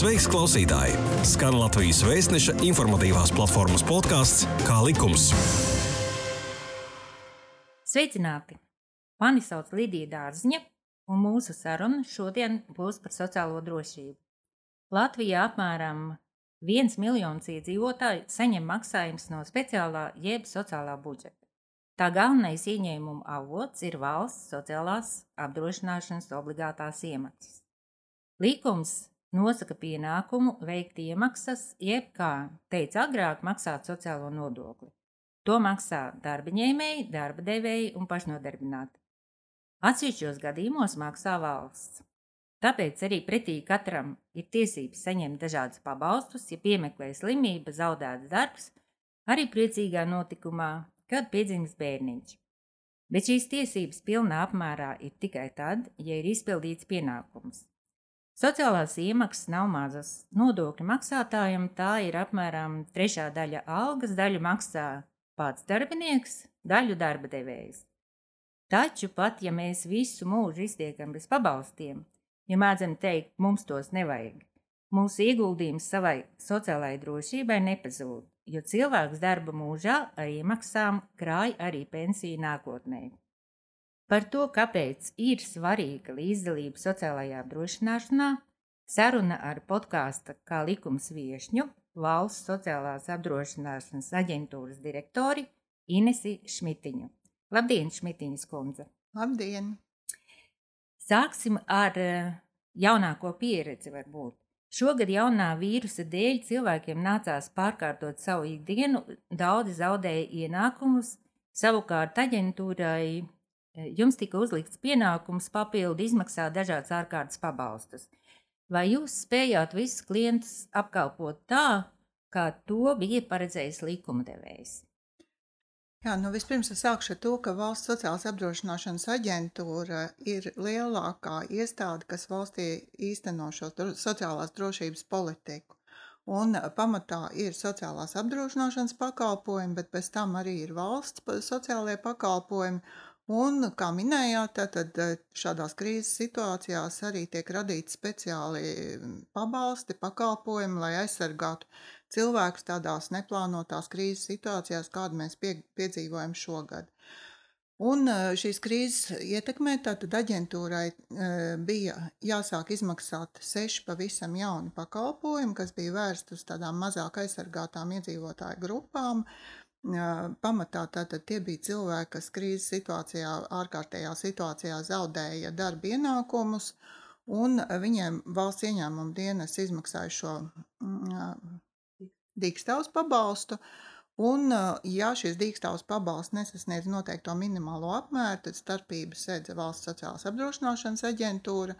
Sveiks, klausītāji! Skan Latvijas vēstneša informatīvās platformas podkāsts Kā likums. Sveicināti! Mani sauc Lidija Dārziņa, un mūsu saruna šodien būs par sociālo drošību. Latvijā apmēram 1 miljons iedzīvotāju saņem maksājumus no speciālā jeb sociālā budžeta. Tā galvenais ieņēmuma avots ir valsts sociālās apdrošināšanas obligātās iemaksas. Likums nosaka pienākumu veikt iemaksas, jeb, kā teica agrāk, maksāt sociālo nodokli. To maksā darba ņēmēji, darba devēji un pašnodarbināti. Atsevišķos gadījumos maksā valsts. Tāpēc arī pretī katram ir tiesības saņemt dažādus pabalstus, ja piemeklē slimība, zaudēts darbs, arī priecīgā notikumā, kad piedzimst bērniņš. Bet šīs tiesības pilnā apmērā ir tikai tad, ja ir izpildīts pienākums. Sociālās iemaksas nav mazas. Nodokļu maksātājiem tā ir apmēram trešā daļa algas, daļu maksā pats darbinieks, daļu darba devējs. Taču pat ja mēs visu mūžu iztiekam bez pabalstiem, ja mēdzam teikt, mums tos nevajag, mūsu ieguldījums savai sociālajai drošībai nepazūd, jo cilvēks darba mūžā ar iemaksām krāj arī pensiju nākotnē. Par to, kāpēc ir svarīga līdzdalība sociālajā apdrošināšanā, saruna ar podkāstu kā likums viešņu valsts sociālās apdrošināšanas aģentūras direktori Inesi Šmitiņu. Labdien, Šmitiņas kundze! Labdien! Sāksim ar eh, jaunāko pieredzi varbūt. Šogad jaunā vīrusa dēļ cilvēkiem nācās pārkārtot savu ikdienu, daudzi zaudēja ienākumus, savukārt aģentūrai jums tika uzlikts pienākums papildu izmaksāt dažādas ārkārtas pabalstus. Vai jūs spējāt visus klientus apkalpot tā, kā to bija paredzējis likumdevējs? Jā, nu vispirms es sākšu ar to, ka Valsts sociālās apdrošināšanas aģentūra ir lielākā iestāde, kas valstī īsteno šo sociālās drošības politiku. Un pamatā ir sociālās apdrošināšanas pakalpojumi, bet bez tam arī ir valsts sociālajie pakalpojumi. Un, kā minējāt, tad eh, šādās krīzes situācijās arī tiek radīti speciāli mm, pabalsti, pakalpojumi, lai aizsargātu cilvēkus tādās neplānotās krīzes situācijās, kādu mēs pie, piedzīvojam šogad. Un eh, šīs krīzes ietekmē tātad aģentūrai eh, bija jāsāk izmaksāt seši pavisam jauni pakalpojumi, kas bija vērsti uz tādām mazāk aizsargātām iedzīvotāju grupām, Pamatā tātad tie bija cilvēki, kas krīzes situācijā, ārkārtējā situācijā zaudēja darba ienākumus, un viņiem valsts ieņēmuma dienas izmaksāja šo mm, dīkstāvus pabalstu. Un, ja šis dīkstāvs pabalsts nesasniedz noteikto minimālo apmēru, tad starpības sēdza valsts sociālās apdrošināšanas aģentūra.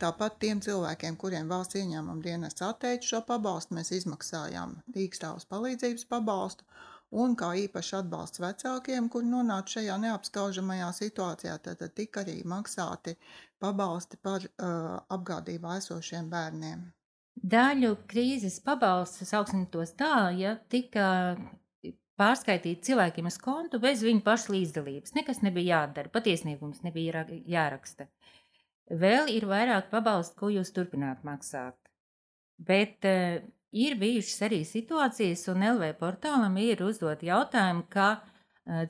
Tāpat tiem cilvēkiem, kuriem valsts ieņēmuma dienas atteica šo pabalstu, mēs izmaksājām dīkstāvus palīdzības pabalstu un kā īpaši atbalsts vecākiem, kuri nonāca šajā neapskaužamajā situācijā, tad tika arī maksāti pabalsti par uh, apgādībā esošiem bērniem. Daļu krīzes pabalstu, sauksim tos tā, ja tika pārskaitīt cilvēkiem uz kontu bez viņu pašu līdzdalības. Nekas nebija jādara, patiesniegums nebija jāraksta. Vēl ir vairāk pabalstu, ko jūs turpināt maksāt. Bet uh, ir bijušas arī situācijas, un LV portālam ir uzdot jautājumu, ka uh,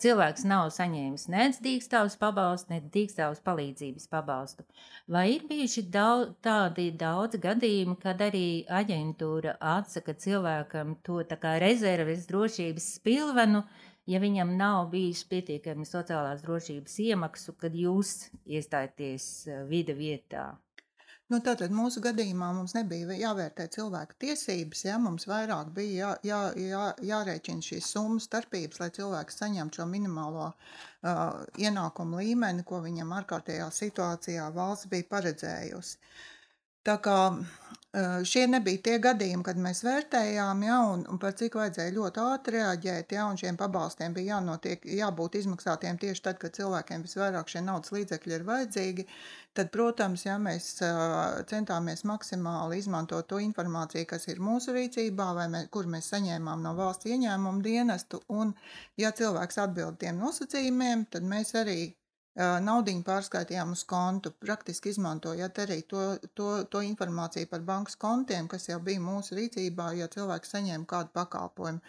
cilvēks nav saņēmis nec dīkstāvus pabalstu, nec dīkstāvus palīdzības pabalstu. Vai ir bijuši daudz, tādi daudz gadījumi, kad arī aģentūra atsaka cilvēkam to tā kā rezerves drošības spilvenu, ja viņam nav bijis pietiekami sociālās drošības iemaksu, kad jūs iestājaties vida vietā? Nu, tātad mūsu gadījumā mums nebija jāvērtē cilvēku tiesības, ja mums vairāk bija jā, jā, jā, jārēķina šīs summas starpības, lai cilvēks saņemtu šo minimālo uh, ienākumu līmeni, ko viņam ārkārtējā situācijā valsts bija paredzējusi. Tā kā šie nebija tie gadījumi, kad mēs vērtējām, ja, un, un par cik vajadzēja ļoti ātri reaģēt, ja, un šiem pabalstiem bija jānotiek, jābūt izmaksātiem tieši tad, kad cilvēkiem visvairāk šie naudas līdzekļi ir vajadzīgi, tad, protams, ja mēs centāmies maksimāli izmantot to informāciju, kas ir mūsu rīcībā, vai mē, kur mēs saņēmām no valsts ieņēmumu dienestu, un ja cilvēks atbild tiem nosacījumiem, tad mēs arī naudiņu pārskaitījām uz kontu, praktiski izmantojot arī to, to, to informāciju par bankas kontiem, kas jau bija mūsu rīcībā, ja cilvēks saņēma kādu pakalpojumu.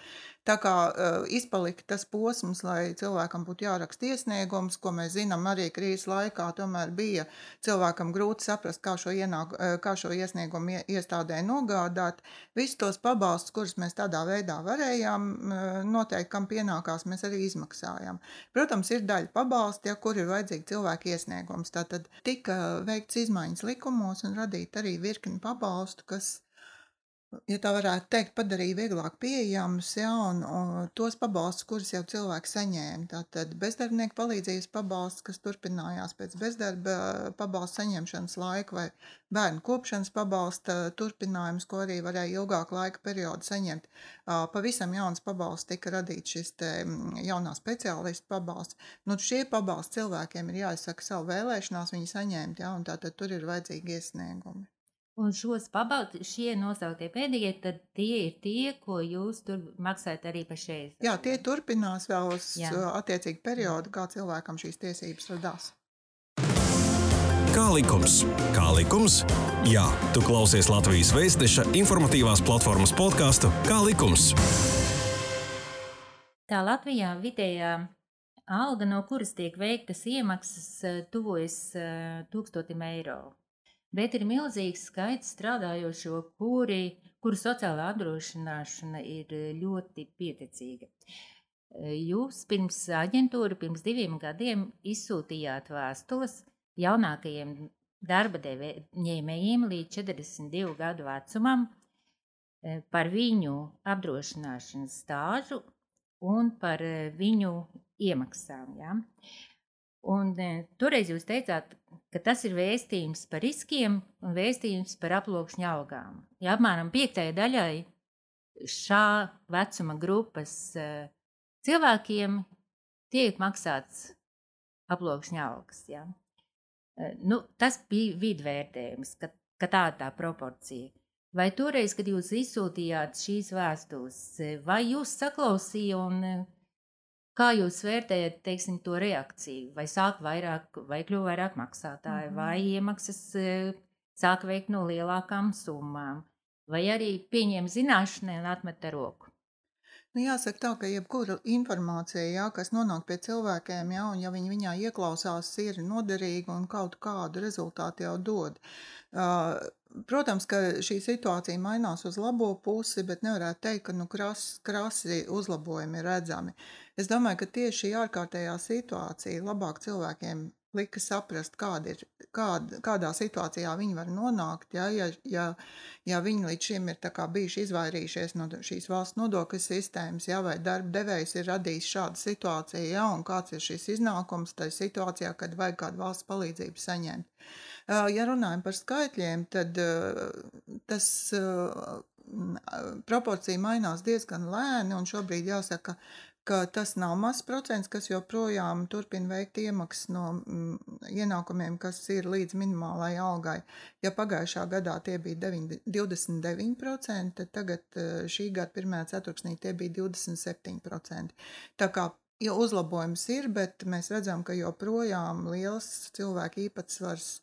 Tā kā uh, izpalika tas posms, lai cilvēkam būtu jāraksta iesniegums, ko mēs zinām arī krīzes laikā, tomēr bija cilvēkam grūti saprast, kā šo, ienāk, kā šo iesniegumu iestādē nogādāt. Visus tos pabalstus, kurus mēs tādā veidā varējām noteikt, kam pienākās, mēs arī izmaksājām. Protams, ir daļa pabalsti, ja, kur ir vajadzīgi cilvēku iesniegums. Tātad tika veikts izmaiņas likumos un radīt arī virkni pabalstu, kas ja tā varētu teikt, padarīja vieglāk pieejamus, ja, un, un tos pabalstus, kurus jau cilvēki saņēma. Tātad bezdarbnieku palīdzības pabalsts, kas turpinājās pēc bezdarba pabalsta saņemšanas laika, vai bērnu kopšanas pabalsta turpinājums, ko arī varēja ilgāku laika periodu saņemt. Pavisam jauns pabalsts tika radīts šis te jaunā speciālistu pabalsts. Nu, šie pabalsti cilvēkiem ir jāizsaka savu vēlēšanās, viņi saņemt, ja, un tātad tur ir vajadzīgi iesniegumi. Un šos pabalstus, šie nosauktie pēdējie, tad tie ir tie, ko jūs tur maksājat arī pašreiz. Jā, tie turpinās vēl uz Jā. attiecīgu periodu, kā cilvēkam šīs tiesības radās. Kā likums? Kā likums? Jā, tu klausies Latvijas Vēstneša informatīvās platformas podkāstu Kā likums? Tā Latvijā vidējā alga, no kuras tiek veiktas iemaksas, tuvojas tūkstotim eiro bet ir milzīgs skaits strādājošo, kuri, kuru sociālā apdrošināšana ir ļoti pieticīga. Jūs pirms aģentūra pirms diviem gadiem izsūtījāt vēstules jaunākajiem darba ņēmējiem līdz 42 gadu vecumam e, par viņu apdrošināšanas stāžu un par viņu iemaksām. Ja? Un, e, toreiz jūs teicāt, ka tas ir vēstījums par riskiem un vēstījums par aploksņa algām. Ja apmēram piektajai daļai šā vecuma grupas e, cilvēkiem tiek maksāts aploksņa algas. Ja. E, nu, tas bija vidvērtējums, ka, ka tā ir tā proporcija. Vai toreiz, kad jūs izsūtījāt šīs vēstules, vai jūs saklausījāt Kā jūs vērtējat teiksim, to reakciju? Vai sāk vairāk, vai kļuva vairāk maksātāji, mm -hmm. vai iemaksas e, sāk veikt no lielākām summām, vai arī pieņem zināšanai un atmet roku? Nu, jāsaka tā, ka jebkura informācija, jā, kas nonāk pie cilvēkiem, jā, un ja viņi viņā ieklausās, ir noderīga un kaut kādu rezultātu jau dod. Uh, Protams, ka šī situācija mainās uz labo pusi, bet nevarētu teikt, ka nu, kras, krasi uzlabojumi ir redzami. Es domāju, ka tieši šī ārkārtējā situācija labāk cilvēkiem lika saprast, kāda ir, kād, kādā situācijā viņi var nonākt. Ja, ja, ja, ja viņi līdz šim ir bijuši izvairījušies no šīs valsts nodokļu sistēmas, ja, vai darba devējs ir radījis šādu situāciju, ja, un kāds ir šis iznākums tajā situācijā, kad vajag kādu valsts palīdzību saņemt. Ja runājam par skaitļiem, tad tas proporcija mainās diezgan lēni, un šobrīd jāsaka, ka tas nav mazs procents, kas joprojām turpina veikt iemaksas no mm, ienākumiem, kas ir līdz minimālajai algai. Ja pagājušā gadā tie bija 9, 29%, tad tagad šī gada pirmajā ceturksnī tie bija 27%. Tā kā ja uzlabojums ir, bet mēs redzam, ka joprojām liels cilvēku īpatsvars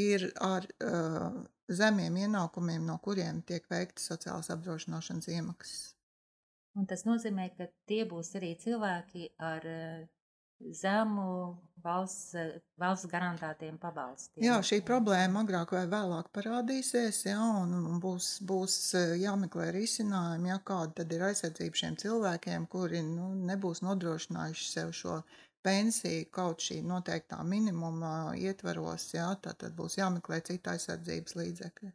ir ar uh, zemiem ienākumiem, no kuriem tiek veikta sociālās apdrošināšanas iemaksas. Un tas nozīmē, ka tie būs arī cilvēki ar uh, zemu valsts, valsts garantētiem pabalstiem. Jā, šī problēma agrāk vai vēlāk parādīsies, jā, un, būs, būs jāmeklē risinājumi, jā, kāda tad ir aizsardzība šiem cilvēkiem, kuri nu, nebūs nodrošinājuši sev šo pensiju kaut šī noteiktā minimuma ietvaros, jā, tad būs jāmeklē cita aizsardzības līdzekļi.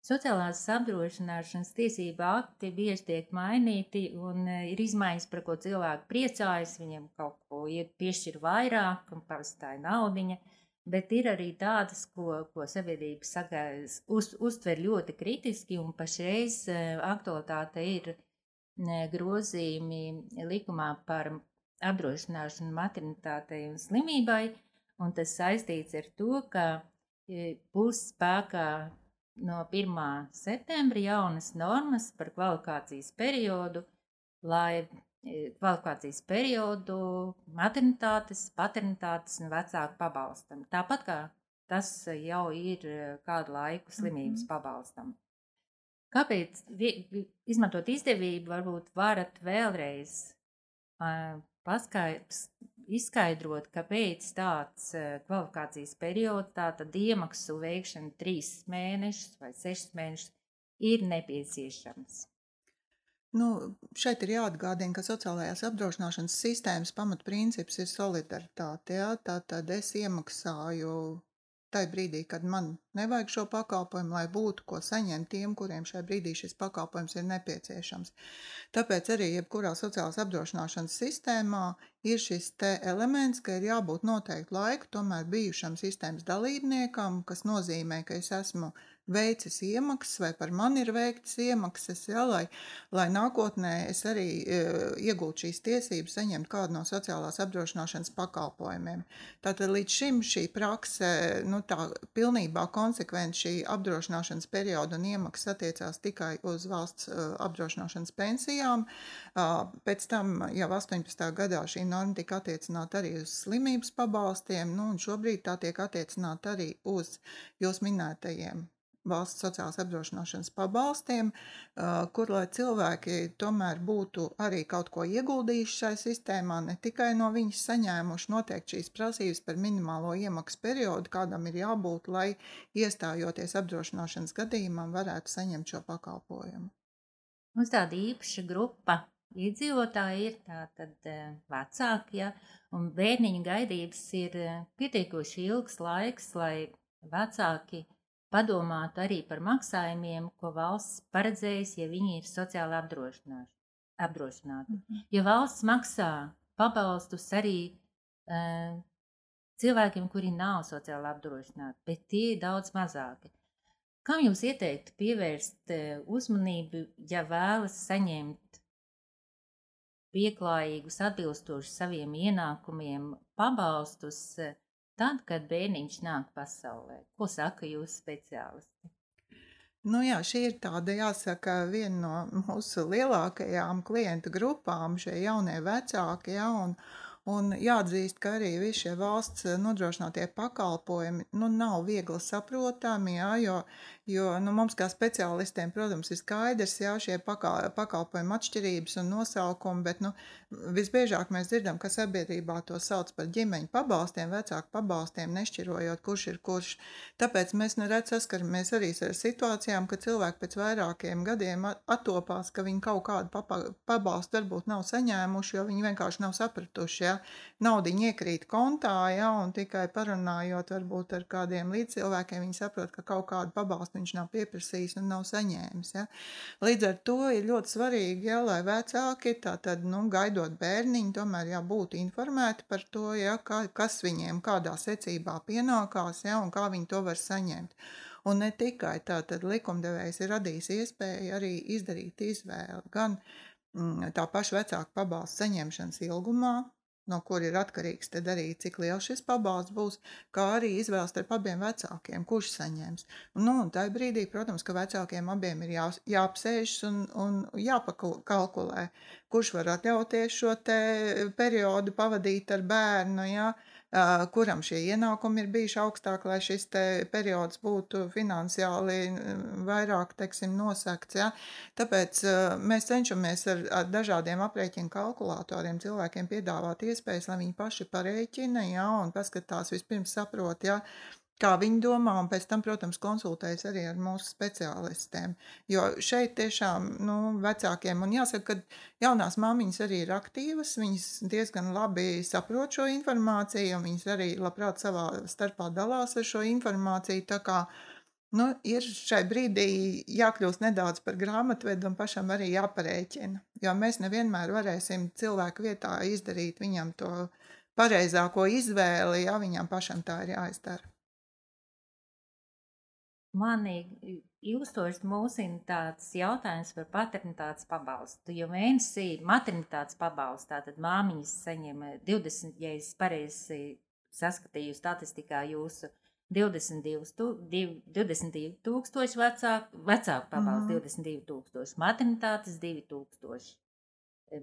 Sociālās apdrošināšanas tiesība akti bieži tiek mainīti un e, ir izmaiņas, par ko cilvēki priecājas, viņiem kaut ko iet piešķir vairāk un parasti tā ir naudiņa, bet ir arī tādas, ko, ko sabiedrība saka, uz, uztver ļoti kritiski un pašreiz e, aktualitāte ir grozījumi likumā par apdrošināšanu maternitātei un slimībai, un tas saistīts ar to, ka e, būs spēkā no 1. septembra jaunas normas par kvalifikācijas periodu, lai kvalifikācijas periodu maternitātes, paternitātes un vecāku pabalstam. Tāpat kā tas jau ir kādu laiku slimības mm -hmm. pabalstam. Kāpēc izmantot izdevību, varbūt varat vēlreiz uh, paskaidrs, izskaidrot, kāpēc tāds uh, kvalifikācijas periods, tātad iemaksu veikšana trīs mēnešus vai sešus mēnešus ir nepieciešams. Nu, šeit ir jāatgādina, ka sociālajās apdrošināšanas sistēmas pamatprincips ir solidaritāte. Ja? Tātad es iemaksāju tajā brīdī, kad man nevajag šo pakalpojumu, lai būtu ko saņemt tiem, kuriem šajā brīdī šis pakalpojums ir nepieciešams. Tāpēc arī jebkurā sociālās apdrošināšanas sistēmā ir šis elements, ka ir jābūt noteiktu laiku tomēr bijušam sistēmas dalībniekam, kas nozīmē, ka es esmu veicis iemaksas, vai par mani ir veiktas iemaksas, ja, lai, lai nākotnē es arī e, iegūtu šīs tiesības saņemt kādu no sociālās apdrošināšanas pakalpojumiem. Tātad līdz šim šī prakse, nu tā pilnībā konsekventi šī apdrošināšanas perioda un iemaksas attiecās tikai uz valsts uh, apdrošināšanas pensijām. Uh, pēc tam jau 18. gadā šī norma tika attiecināta arī uz slimības pabalstiem, nu, un šobrīd tā tiek attiecināta arī uz jūs minētajiem valsts sociālās apdrošināšanas pabalstiem, kur lai cilvēki tomēr būtu arī kaut ko ieguldījuši šai sistēmā, ne tikai no viņas saņēmuši noteikti šīs prasības par minimālo iemaksu periodu, kādam ir jābūt, lai iestājoties apdrošināšanas gadījumam varētu saņemt šo pakalpojumu. Mums tāda īpaša grupa iedzīvotāji ir tātad vecāki, ja, un bērniņu gaidības ir pietiekoši ilgs laiks, lai vecāki padomātu arī par maksājumiem, ko valsts paredzējusi, ja viņi ir sociāli apdrošināti. -hmm. Jo valsts maksā pabalstus arī uh, cilvēkiem, kuri nav sociāli apdrošināti, bet tie ir daudz mazāki. Kam jūs ieteiktu pievērst uh, uzmanību, ja vēlas saņemt pieklājīgus, atbilstošus saviem ienākumiem pabalstus? Uh, tad, kad bērniņš nāk pasaulē? Ko saka jūsu speciālisti? Nu jā, šī ir tāda, jāsaka, viena no mūsu lielākajām klientu grupām, šie jaunie vecāki, ja, un, Un jāatzīst, ka arī visi šie valsts nodrošinātie pakalpojumi nu, nav viegli saprotami, jā, jo, jo nu, mums kā speciālistiem, protams, ir skaidrs, jā, šie pakal, pakalpojumi atšķirības un nosaukumi, bet nu, visbiežāk mēs dzirdam, ka sabiedrībā to sauc par ģimeņu pabalstiem, vecāku pabalstiem, nešķirojot, kurš ir kurš. Tāpēc mēs neredz saskaramies arī ar situācijām, ka cilvēki pēc vairākiem gadiem attopās, ka viņi kaut kādu pabalstu varbūt nav saņēmuši, jo viņi vienkārši nav sapratuši, ja naudiņa iekrīt kontā, ja, un tikai parunājot varbūt ar kādiem līdzcilvēkiem, viņi saprot, ka kaut kādu pabalstu viņš nav pieprasījis un nav saņēmis. Ja. Līdz ar to ir ļoti svarīgi, ja, lai vecāki, tātad, nu, gaidot bērniņu, tomēr jābūt informēti par to, ja, kā, kas viņiem kādā secībā pienākās, ja, un kā viņi to var saņemt. Un ne tikai tā, tad likumdevējs ir radījis iespēju arī izdarīt izvēli gan mm, tā paša vecāka pabalsta saņemšanas ilgumā, no kur ir atkarīgs tad arī, cik liels šis pabalsts būs, kā arī izvēles starp abiem vecākiem, kurš saņems. Nu, un tajā brīdī, protams, ka vecākiem abiem ir jā, jāapsēžas un, un jāpakalkulē, kurš var atļauties šo periodu pavadīt ar bērnu, jā, kuram šie ienākumi ir bijuši augstāki, lai šis periods būtu finansiāli vairāk teiksim, nosakts. Ja? Tāpēc mēs cenšamies ar, ar dažādiem aprēķinu kalkulatoriem cilvēkiem piedāvāt iespējas, lai viņi paši parēķina ja? un paskatās vispirms saprot, ja? Kā viņi domā, un pēc tam, protams, konsultējas arī ar mūsu speciālistiem. Jo šeit tiešām nu, vecākiem, un jāsaka, ka jaunās māmiņas arī ir aktīvas, viņas diezgan labi saprot šo informāciju, un viņas arī labprāt savā starpā dalās ar šo informāciju. Tā kā nu, ir šai brīdī jākļūst nedaudz par grāmatvedu un pašam arī jāparēķina. Jo mēs nevienmēr varēsim cilvēku vietā izdarīt viņam to pareizāko izvēli, ja viņam pašam tā ir jāizdara. Mani ilgstoši mūsina tāds jautājums par paternitātes pabalstu. Jo mēnesī maternitātes pabalstā tad māmiņas saņem 20, ja es pareizi saskatīju statistikā jūsu 22, tu, 22 tūkstoši vecāku, vecāku pabalstu, mm. 22 tūkstoši, maternitātes 2 tūkstoši.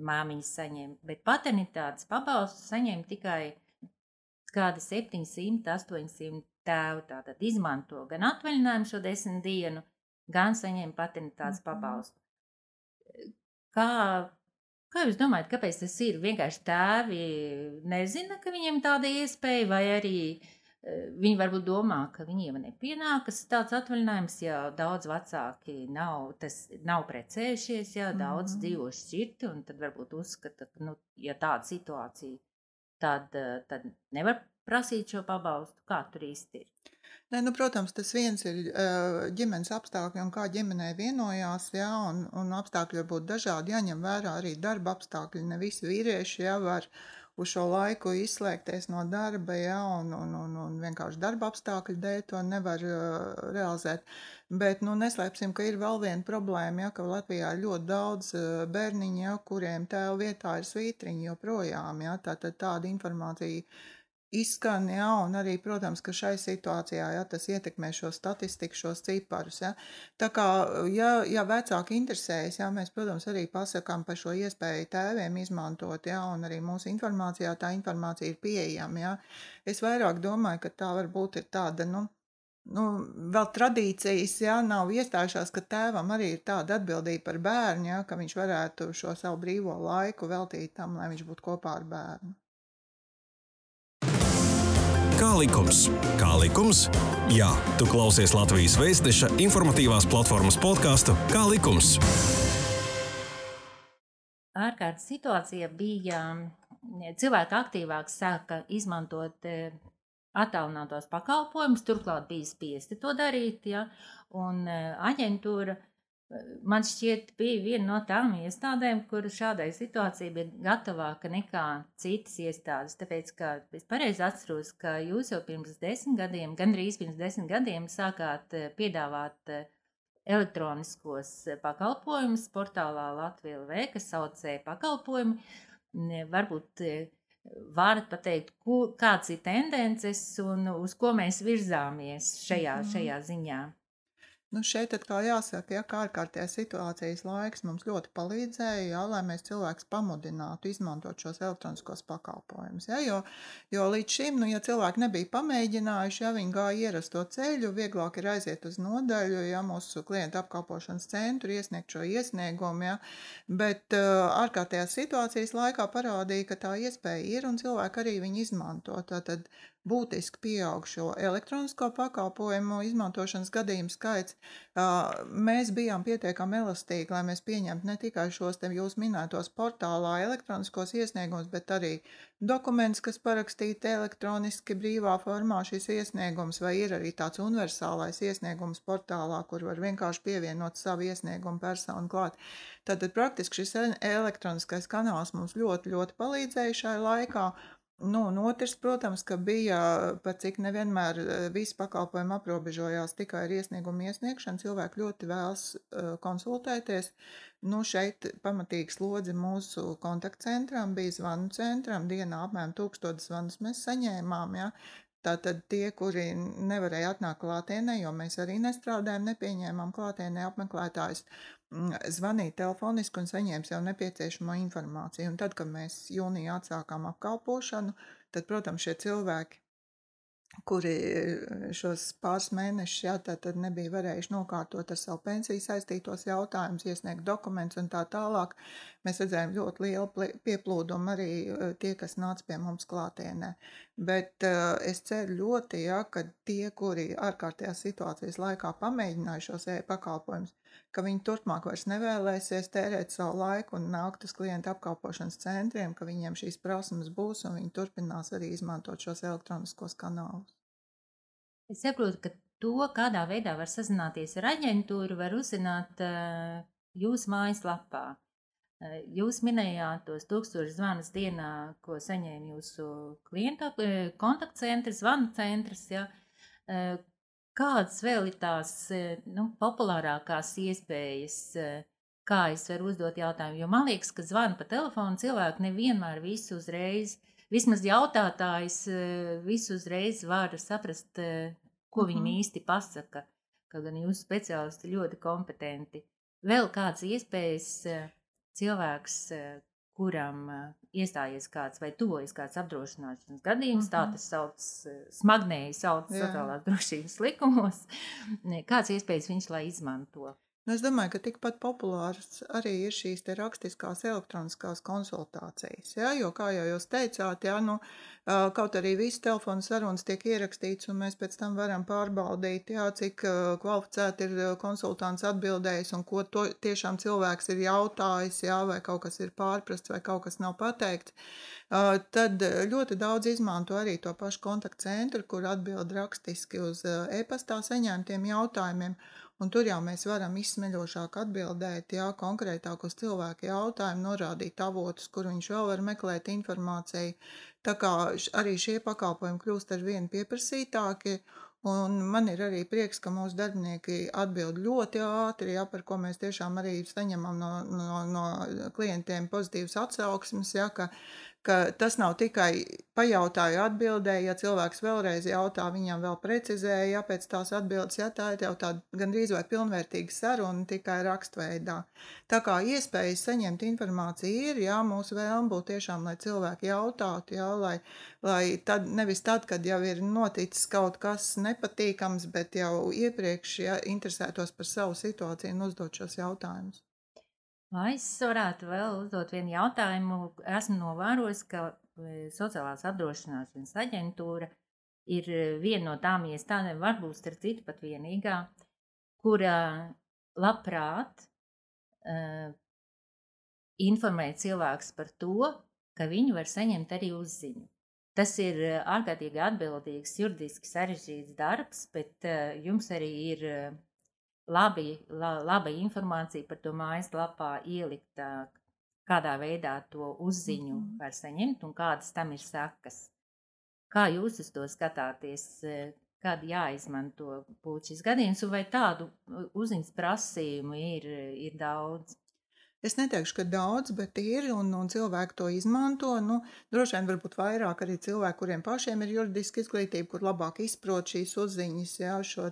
māmiņas saņem, bet paternitātes pabalstu saņem tikai kādi 700, 800 tēvu. Tātad izmanto gan atvaļinājumu šo desmit dienu, gan saņem paternitātes Mhm. pabalstu. Kā, kā jūs domājat, kāpēc tas ir? Vienkārši tēvi nezina, ka viņiem tāda iespēja, vai arī eh, viņi varbūt domā, ka viņiem nepienākas tāds atvaļinājums, ja daudz vecāki nav, tas, nav precējušies, ja daudz Mhm. dzīvo šķirti, un tad varbūt uzskata, ka, nu, ja tāda situācija, tad, tad nevar prasīt šo pabalstu. Kā tur īsti ir? Nē, nu, protams, tas viens ir ģimenes apstākļi un kā ģimenē vienojās, jā, un, un apstākļi var būt dažādi. Jāņem vērā arī darba apstākļi. Ne visi vīrieši jā, var uz šo laiku izslēgties no darba, jā, un, un, un, un vienkārši darba apstākļu dēļ to nevar uh, realizēt. Bet, nu, neslēpsim, ka ir vēl viena problēma, ja, ka Latvijā ir ļoti daudz bērniņu, ja, kuriem tēva vietā ir svītriņi joprojām, ja, tā, tā, tāda informācija izskan, jā, un arī, protams, ka šai situācijā, jā, tas ietekmē šo statistiku, šos ciparus, jā. Tā kā, ja, ja vecāki interesējas, jā, mēs, protams, arī pasakām par šo iespēju tēviem izmantot, jā, un arī mūsu informācijā tā informācija ir pieejama, jā. Es vairāk domāju, ka tā varbūt ir tāda, nu, nu, vēl tradīcijas, jā, nav iestājušās, ka tēvam arī ir tāda atbildība par bērnu, jā, ka viņš varētu šo savu brīvo laiku veltīt tam, lai viņš būtu kopā ar bērnu. Kā likums? Kā likums? Jā, tu klausies Latvijas Vēstneša informatīvās platformas podkāstu Kā likums? ārkārtas situācija bija cilvēki aktīvāk sāka izmantot eh, attālinātos pakalpojumus, turklāt bija spiesti to darīt, ja, un eh, aģentūra man šķiet bija viena no tām iestādēm, kur šādai situācijai bija gatavāka nekā citas iestādes, tāpēc, ka es pareizi atceros, ka jūs jau pirms desmit gadiem, gandrīz pirms desmit gadiem sākāt eh, piedāvāt eh, elektroniskos eh, pakalpojumus portālā Latvija LV, kas saucēja pakalpojumi. Ne, Varbūt varat pateikt, ku, kāds ir tendences un uz ko mēs virzāmies šajā, Mhm. šajā ziņā. Nu, šeit atkal jāsaka, ja kā ārkārtējās situācijas laiks mums ļoti palīdzēja, jā, lai mēs cilvēkus pamudinātu izmantot šos elektroniskos pakalpojumus. Ja, jo, jo līdz šim, nu, ja cilvēki nebija pamēģinājuši, ja viņi gāja ierasto ceļu, vieglāk ir aiziet uz nodaļu, ja mūsu klientu apkalpošanas centru iesniegt šo iesniegumu, ja, bet uh, ārkārtējās situācijas laikā parādīja, ka tā iespēja ir un cilvēki arī viņu izmanto. Tātad būtiski pieaug šo elektronisko pakalpojumu izmantošanas gadījumu skaits. Mēs bijām pietiekami elastīgi, lai mēs pieņemtu ne tikai šos te jūs minētos portālā elektroniskos iesniegumus, bet arī dokumentus, kas parakstīti elektroniski brīvā formā šis iesniegums, vai ir arī tāds universālais iesniegums portālā, kur var vienkārši pievienot savu iesniegumu personu klāt. Tātad praktiski šis e- elektroniskais kanāls mums ļoti, ļoti palīdzēja šai laikā. Nu, un otrs, protams, ka bija, par cik nevienmēr eh, visi pakalpojumi aprobežojās tikai ar iesniegumu iesniegšanu, cilvēki ļoti vēlas uh, konsultēties. Nu, šeit pamatīgi slodzi mūsu kontaktcentram bija zvanu centram, dienā apmēram tūkstotis zvanus mēs saņēmām, ja. Tātad tie, kuri nevarēja atnākt klātienē, jo mēs arī nestrādājam, nepieņēmām klātienē apmeklētājus, mm, zvanīja telefoniski un saņēma sev nepieciešamo informāciju. Un tad, kad mēs jūnijā atsākām apkalpošanu, tad, protams, šie cilvēki, kuri eh, šos pāris mēnešus jā, tā tad nebija varējuši nokārtot ar savu pensiju saistītos jautājumus, iesniegt dokumentus un tā tālāk, mēs redzējām ļoti lielu pieplūdumu arī eh, tie, kas nāca pie mums klātienē. Bet uh, es ceru ļoti, ja, ka tie, kuri ārkārtējās situācijas laikā pamēģināja šos e-pakalpojumus, ka viņi turpmāk vairs nevēlēsies tērēt savu laiku un nākt uz klientu apkalpošanas centriem, ka viņiem šīs prasmes būs un viņi turpinās arī izmantot šos elektroniskos kanālus. Es saprotu, ka to, kādā veidā var sazināties ar aģentūru, var uzzināt uh, jūsu mājaslapā. Jūs minējāt tos tūkstošus zvanus dienā, ko saņēma jūsu klienta uh, kontaktcentrs, zvanu centrs. Ja? Uh, kādas vēl ir tās uh, nu, populārākās iespējas, kā es varu uzdot jautājumu? Jo man liekas, ka zvanu pa telefonu cilvēku nevienmēr visu uzreiz, vismaz jautātājs visu uzreiz var saprast, ko Mhm. viņam īsti pasaka. Kaut gan jūsu speciālisti ļoti kompetenti. Vēl kādas iespējas cilvēks, eh, kuram uh, iestājies kāds vai tuvojas kāds apdrošināšanas gadījums, mm -hmm. tā Mhm. tas sauc, smagnēji sauc sociālās drošības likumos, kāds iespējas viņš lai izmanto. Nu, es domāju, ka tikpat populārs arī ir šīs rakstiskās elektroniskās konsultācijas. Ja? Jo, kā jau jūs teicāt, ja, nu, kaut arī viss telefona sarunas tiek ierakstīts, un mēs pēc tam varam pārbaudīt, ja, cik kvalificēti ir konsultants atbildējis un ko to, tiešām cilvēks ir jautājis, ja, vai kaut kas ir pārprasts, vai kaut kas nav pateikts. Tad ļoti daudz izmanto arī to pašu kontaktcentru, kur atbild rakstiski uz e-pastā saņemtiem jautājumiem. Un tur jau mēs varam izsmeļošāk atbildēt, jā, konkrētāk uz cilvēku jautājumu, norādīt avotus, kur viņš vēl var meklēt informāciju. Tā kā arī šie pakalpojumi kļūst ar vien pieprasītāki, un man ir arī prieks, ka mūsu darbinieki atbild ļoti ātri, jā, par ko mēs tiešām arī saņemam no, no, no klientiem pozitīvas atsauksmes, jā, ka, ka tas nav tikai pajautāju atbildēju, ja cilvēks vēlreiz jautā, viņam vēl precizēja, ja pēc tās atbildes, ja tā ir jau tāda gandrīz vai pilnvērtīga saruna tikai rakstveidā. Tā kā iespējas saņemt informāciju ir, jā, mūsu vēlme būtu tiešām, lai cilvēki jautātu, jā, lai, lai tad, nevis tad, kad jau ir noticis kaut kas nepatīkams, bet jau iepriekš, ja interesētos par savu situāciju un uzdot šos jautājumus. Vai es varētu vēl uzdot vienu jautājumu? Esmu novērojis, ka e, Sociālās apdrošināšanas aģentūra ir e, viena no tām iestādēm, varbūt starp citu pat vienīgā, kura labprāt uh, informē cilvēks par to, ka viņi var saņemt arī uzziņu. Tas ir ārkārtīgi atbildīgs, juridiski sarežģīts darbs, bet uh, jums arī ir uh, labi, la, laba informācija par to mājaslapā ielikt, kādā veidā to uzziņu Mhm. var saņemt un kādas tam ir sekas. Kā jūs uz to skatāties, kad jāizmanto būtu šis gadījums, vai tādu uzziņas prasījumu ir, ir daudz? Es neteikšu, ka daudz, bet ir, un, un cilvēki to izmanto. Nu, droši vien varbūt vairāk arī cilvēki, kuriem pašiem ir juridiska izglītība, kur labāk izprot šīs uzziņas, jā, šo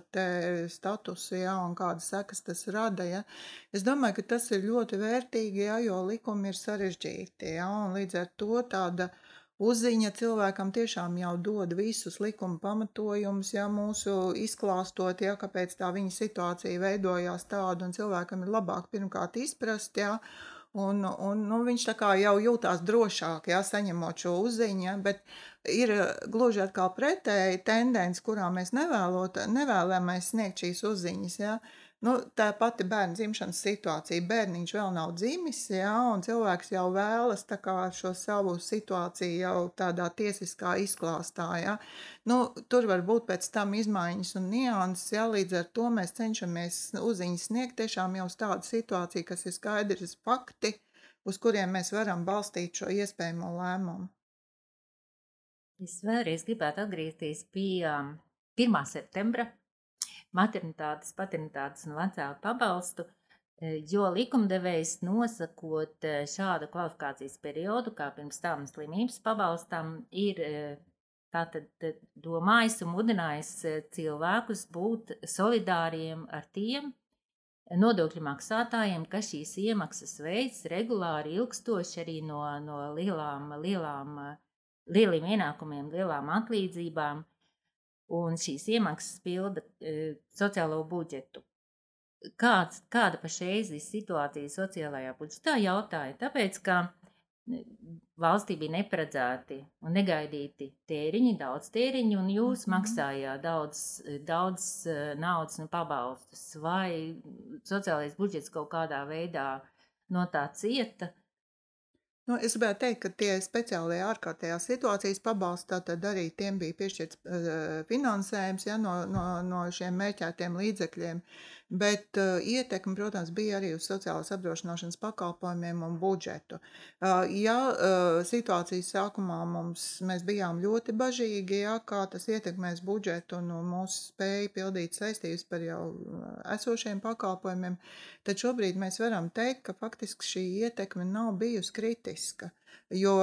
statusu, jā, un kādas sekas tas rada. Jā. Es domāju, ka tas ir ļoti vērtīgi, jā, jo likumi ir sarežģīti, jā, un līdz ar to tāda uzziņa cilvēkam tiešām jau dod visus likuma pamatojumus, ja mūsu izklāstot, ja kāpēc tā viņa situācija veidojās tāda, un cilvēkam ir labāk pirmkārt izprast, ja, un, un nu, viņš jau jūtās drošāk, ja, saņemot šo uzziņu, ja, bet ir gluži atkal pretēji tendence, kurā mēs nevēlot, nevēlamies sniegt šīs uzziņas, ja, Nu, tā pati bērna dzimšanas situācija. Bērniņš vēl nav dzimis, jā, un cilvēks jau vēlas šo savu situāciju jau tādā tiesiskā izklāstā. Jā. Nu, tur var būt pēc tam izmaiņas un nianses, jā, līdz ar to mēs cenšamies uzziņas sniegt tiešām jau tādu situāciju, kas ir skaidrs fakti, uz kuriem mēs varam balstīt šo iespējamo lēmumu. Es vēlreiz gribētu atgriezties pie um, 1. septembra maternitātes, paternitātes un vecāku pabalstu, eh, jo likumdevējs nosakot eh, šādu kvalifikācijas periodu, kā pirms tam slimības pabalstam, ir eh, tātad domājis un mudinājis cilvēkus būt solidāriem ar tiem nodokļu maksātājiem, ka šīs iemaksas veids regulāri ilgstoši arī no, no lielām, lielām, lieliem ienākumiem, lielām atlīdzībām un šīs iemaksas pilda e, sociālo budžetu. Kāds, kāda pašreiz ir situācija sociālajā budžetā? Jautāju, tāpēc, ka e, valstī bija neparedzēti un negaidīti tēriņi, daudz tēriņu, un jūs Mhm. maksājāt daudz, daudz e, naudas un pabalstus. Vai sociālais budžets kaut kādā veidā no tā cieta? Nu, es gribētu teikt, ka tie speciālie ārkārtējās situācijas pabalsti, tad arī tiem bija piešķirts uh, finansējums ja, no, no, no šiem mērķētiem līdzekļiem. Bet uh, ietekme, protams, bija arī uz sociālās apdrošināšanas pakalpojumiem un budžetu. Uh, ja uh, situācijas sākumā mums, mēs bijām ļoti bažīgi, ja, kā tas ietekmēs budžetu un mūsu spēju pildīt saistības par jau esošiem pakalpojumiem, tad šobrīd mēs varam teikt, ka faktiski šī ietekme nav bijusi kritiska. Jo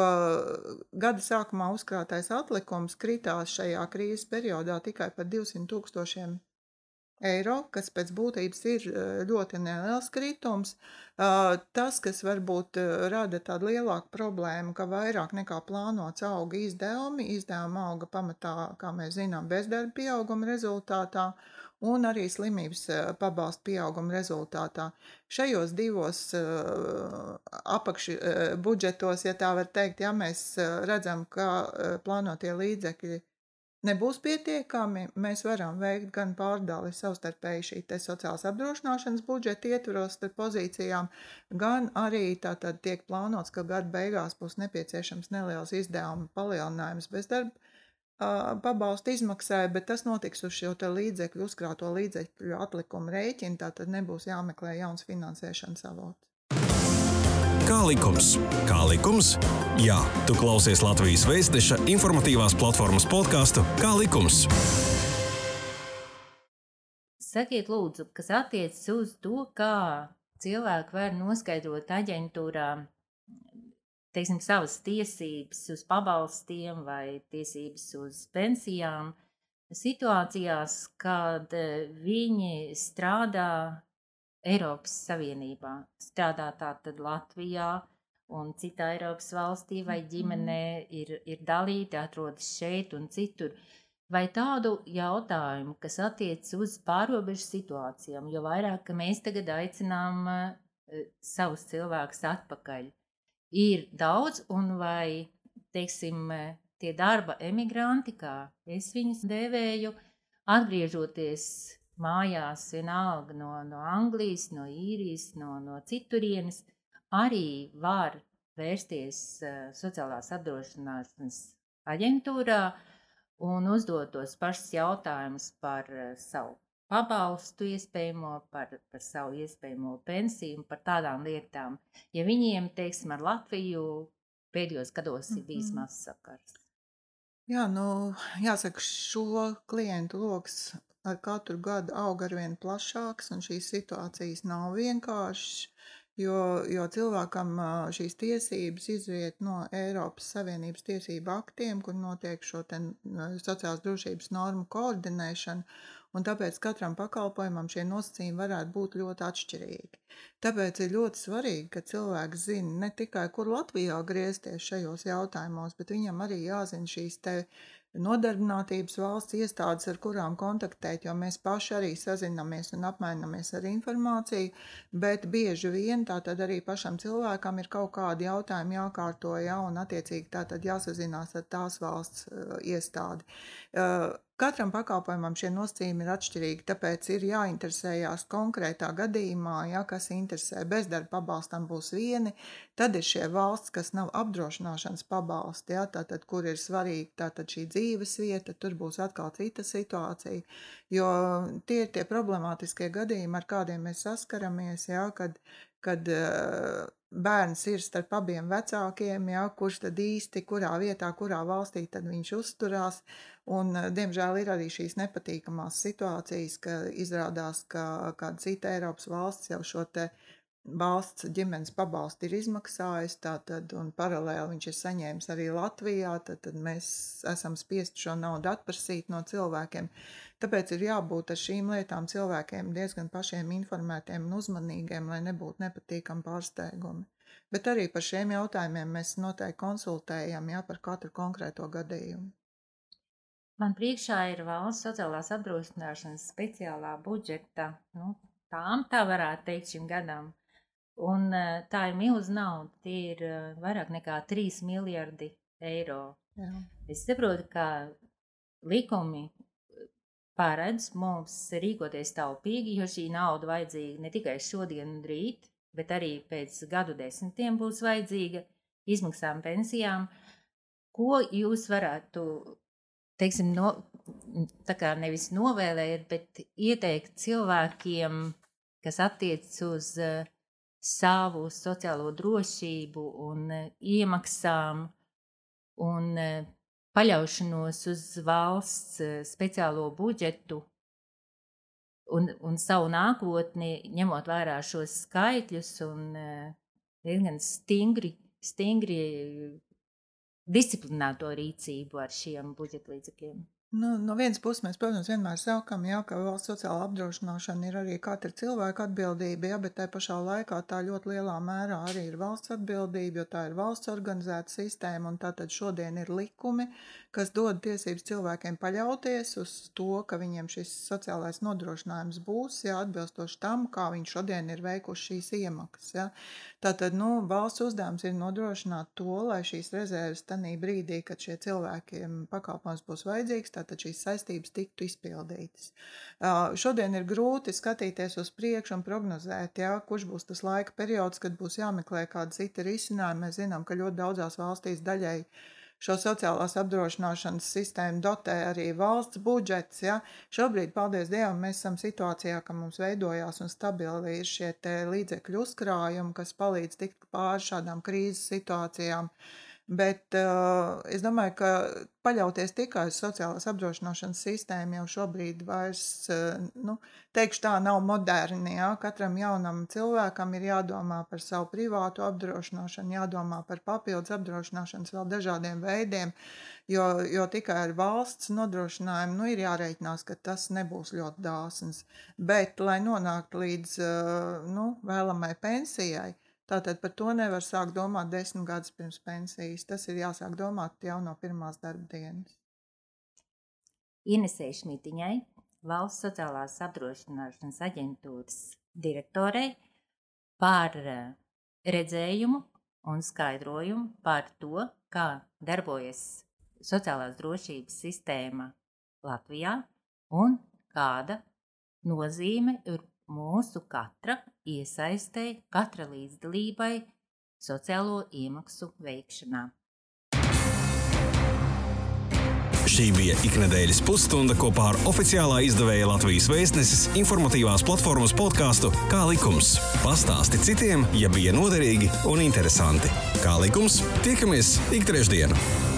gada sākumā uzkrātais atlikums kritās šajā krīzes periodā tikai par 200 tūkstošiem eiro, kas pēc būtības ir ļoti neliels kritums. Tas, kas varbūt rada tādu lielāku problēmu, ka vairāk nekā plānots auga izdevumi, izdevumi auga pamatā, kā mēs zinām, bezdarba pieauguma rezultātā un arī slimības pabalstu pieauguma rezultātā. Šajos divos apakš budžetos, ja tā var teikt, ja mēs redzam, ka plānotie līdzekļi nebūs pietiekami, mēs varam veikt gan pārdali savstarpēji šī te sociālās apdrošināšanas budžeta ietvaros starp pozīcijām, gan arī tātad tiek plānots, ka gada beigās būs nepieciešams neliels izdevuma palielinājums bezdarba pabalstu izmaksai, bet tas notiks uz šo līdzekļu, uzkrāto līdzekļu atlikumu rēķinu, tātad nebūs jāmeklē jauns finansēšanas avots. Kā likums? Kā likums? Jā, tu klausies Latvijas Vēstneša informatīvās platformas podkāstu Kā likums? Sakiet, lūdzu, kas attiecas uz to, kā cilvēki var noskaidrot aģentūrā teiksim, savas tiesības uz pabalstiem vai tiesības uz pensijām situācijās, kad eh, viņi strādā Eiropas Savienībā, strādā tātad Latvijā un citā Eiropas valstī vai ģimenē ir, ir dalīti, atrodas šeit un citur. Vai tādu jautājumu, kas attiec uz pārobežu situācijām, jo vairāk mēs tagad aicinām uh, savus cilvēkus atpakaļ, ir daudz un vai, teiksim, tie darba emigranti, kā es viņus dēvēju, atgriežoties mājās, vienalga no, no Anglijas, no īrijas, no, no citurienes, arī var vērsties uh, sociālās apdrošināšanas aģentūrā un uzdot tos pašus jautājumus par uh, savu pabalstu iespējamo, par, par savu iespējamo pensiju un par tādām lietām. Ja viņiem, teiksim, ar Latviju pēdējos gados ir bijis mm -hmm. maz sakars. Jā, nu, jāsaka, šo klientu lokus ar katru gadu aug arvien plašāks, un šīs situācijas nav vienkāršas, jo, jo cilvēkam šīs tiesības izriet no Eiropas Savienības tiesību aktiem, kur notiek šo sociālās drošības normu koordinēšana, un tāpēc katram pakalpojumam šie nosacījumi varētu būt ļoti atšķirīgi. Tāpēc ir ļoti svarīgi, ka cilvēks zina ne tikai, kur Latvijā griezties šajos jautājumos, bet viņam arī jāzina šīs te nodarbinātības valsts iestādes, ar kurām kontaktēt, jo mēs paši arī sazinamies un apmainamies ar informāciju, bet bieži vien tā tad arī pašam cilvēkam ir kaut kādi jautājumi jākārto, ja, un attiecīgi tā tad jāsazinās ar tās valsts uh, iestādi. Uh, Katram pakalpojumam šie nosacījumi ir atšķirīgi, tāpēc ir jāinteresējās konkrētā gadījumā, ja kas interesē bezdarba pabalstam būs vieni, tad ir šie valsts, kas nav apdrošināšanas pabalsti, ja, tātad, kur ir svarīgi tātad šī dzīves vieta, tur būs atkal cita situācija, jo tie ir tie problemātiskie gadījumi, ar kādiem mēs saskaramies, ja, kad, kad uh, bērns ir starp abiem vecākiem, ja, kurš tad īsti, kurā vietā, kurā valstī tad viņš uzturās. Un, eh, diemžēl ir arī šīs nepatīkamās situācijas, ka izrādās, ka kāda cita Eiropas valsts jau šo te valsts ģimenes pabalstu ir izmaksājis, tātad, un paralēli viņš ir saņēmis arī Latvijā, tad, tad mēs esam spiest šo naudu atprasīt no cilvēkiem. Tāpēc ir jābūt ar šīm lietām cilvēkiem diezgan pašiem informētiem un uzmanīgiem, lai nebūtu nepatīkami pārsteigumi. Bet arī par šiem jautājumiem mēs noteikti konsultējam jā, par katru konkrēto gadījumu. Man priekšā ir valsts sociālās apdrošināšanas speciālā budžeta, nu, tām tā varētu teikt šim gadam. Un eh, tā ir milz nauda, tie ir eh, vairāk nekā 3 miljardi eiro. Jā. Es saprotu, ka likumi paredz mums rīkoties taupīgi, jo šī nauda vajadzīga ne tikai šodien un rīt, bet arī pēc gadu desmitiem būs vajadzīga izmaksām pensijām. Ko jūs varētu, teiksim, no, tā kā nevis novēlēt, bet ieteikt cilvēkiem, kas attiecas uz uh, savu sociālo drošību un uh, iemaksām un uh, paļaušanos uz valsts eh, speciālo budžetu un, un savu nākotni, ņemot vērā šos skaitļus un diezgan stingri, stingri disciplinēto rīcību ar šiem budžeta līdzekļiem. Nu, no vienas puses, mēs, protams, vienmēr sakām, jā, ka valsts sociāla apdrošināšana ir arī katra cilvēka atbildība, jā, bet tai pašā laikā tā ļoti lielā mērā arī ir valsts atbildība, jo tā ir valsts organizēta sistēma, un tātad šodien ir likumi, kas dod tiesības cilvēkiem paļauties uz to, ka viņiem šis sociālais nodrošinājums būs, jā, atbilstoši tam, kā viņi šodien ir veikuši šīs iemaksas. Jā. Tātad, nu, valsts uzdevums ir nodrošināt to, lai šīs rezerves tanī brīdī, kad šie cilvēkiem pakalpojums būs vajadzīgs, tātad šīs saistības tiktu izpildītas. Uh, šodien ir grūti skatīties uz priekšu un prognozēt, jā, kurš būs tas laika periods, kad būs jāmeklē kāda cita risinājuma. Mēs zinām, ka ļoti daudzās valstīs daļai šo sociālās apdrošināšanas sistēmu dotē arī valsts budžets. Ja? Šobrīd, paldies Dievam, mēs esam situācijā, ka mums veidojās un stabili ir šie līdzekļu uzkrājumi, kas palīdz tikt pāri šādām krīzes situācijām. Bet uh, es domāju, ka paļauties tikai uz sociālās apdrošināšanas sistēmu jau šobrīd vairs, uh, nu, teikšu tā, nav moderni. Ja? Katram jaunam cilvēkam ir jādomā par savu privātu apdrošināšanu, jādomā par papildus apdrošināšanas vēl dažādiem veidiem, jo, jo tikai ar valsts nodrošinājumu nu, ir jārēķinās, ka tas nebūs ļoti dāsns. Bet, lai nonāktu līdz uh, nu, vēlamai pensijai, Tātad par to nevar sākt domāt desmit gadus pirms pensijas. Tas ir jāsāk domāt jau no pirmās darba dienas. Inesē Šmitiņai, Valsts sociālās apdrošināšanas aģentūras direktorei, par eh, redzējumu un skaidrojumu par to, kā darbojas sociālās drošības sistēma Latvijā un kāda nozīme ir mūsu katra iesaistē, katra līdzdalībai sociālo iemaksu veikšanā. Šī bija iknedēļas pusstunda kopā ar oficiālā izdevēja Latvijas vēstneses informatīvās platformas podkāstu Kā likums. Pastāsti citiem, ja bija noderīgi un interesanti. Kā likums, tiekamies ik trešdienu!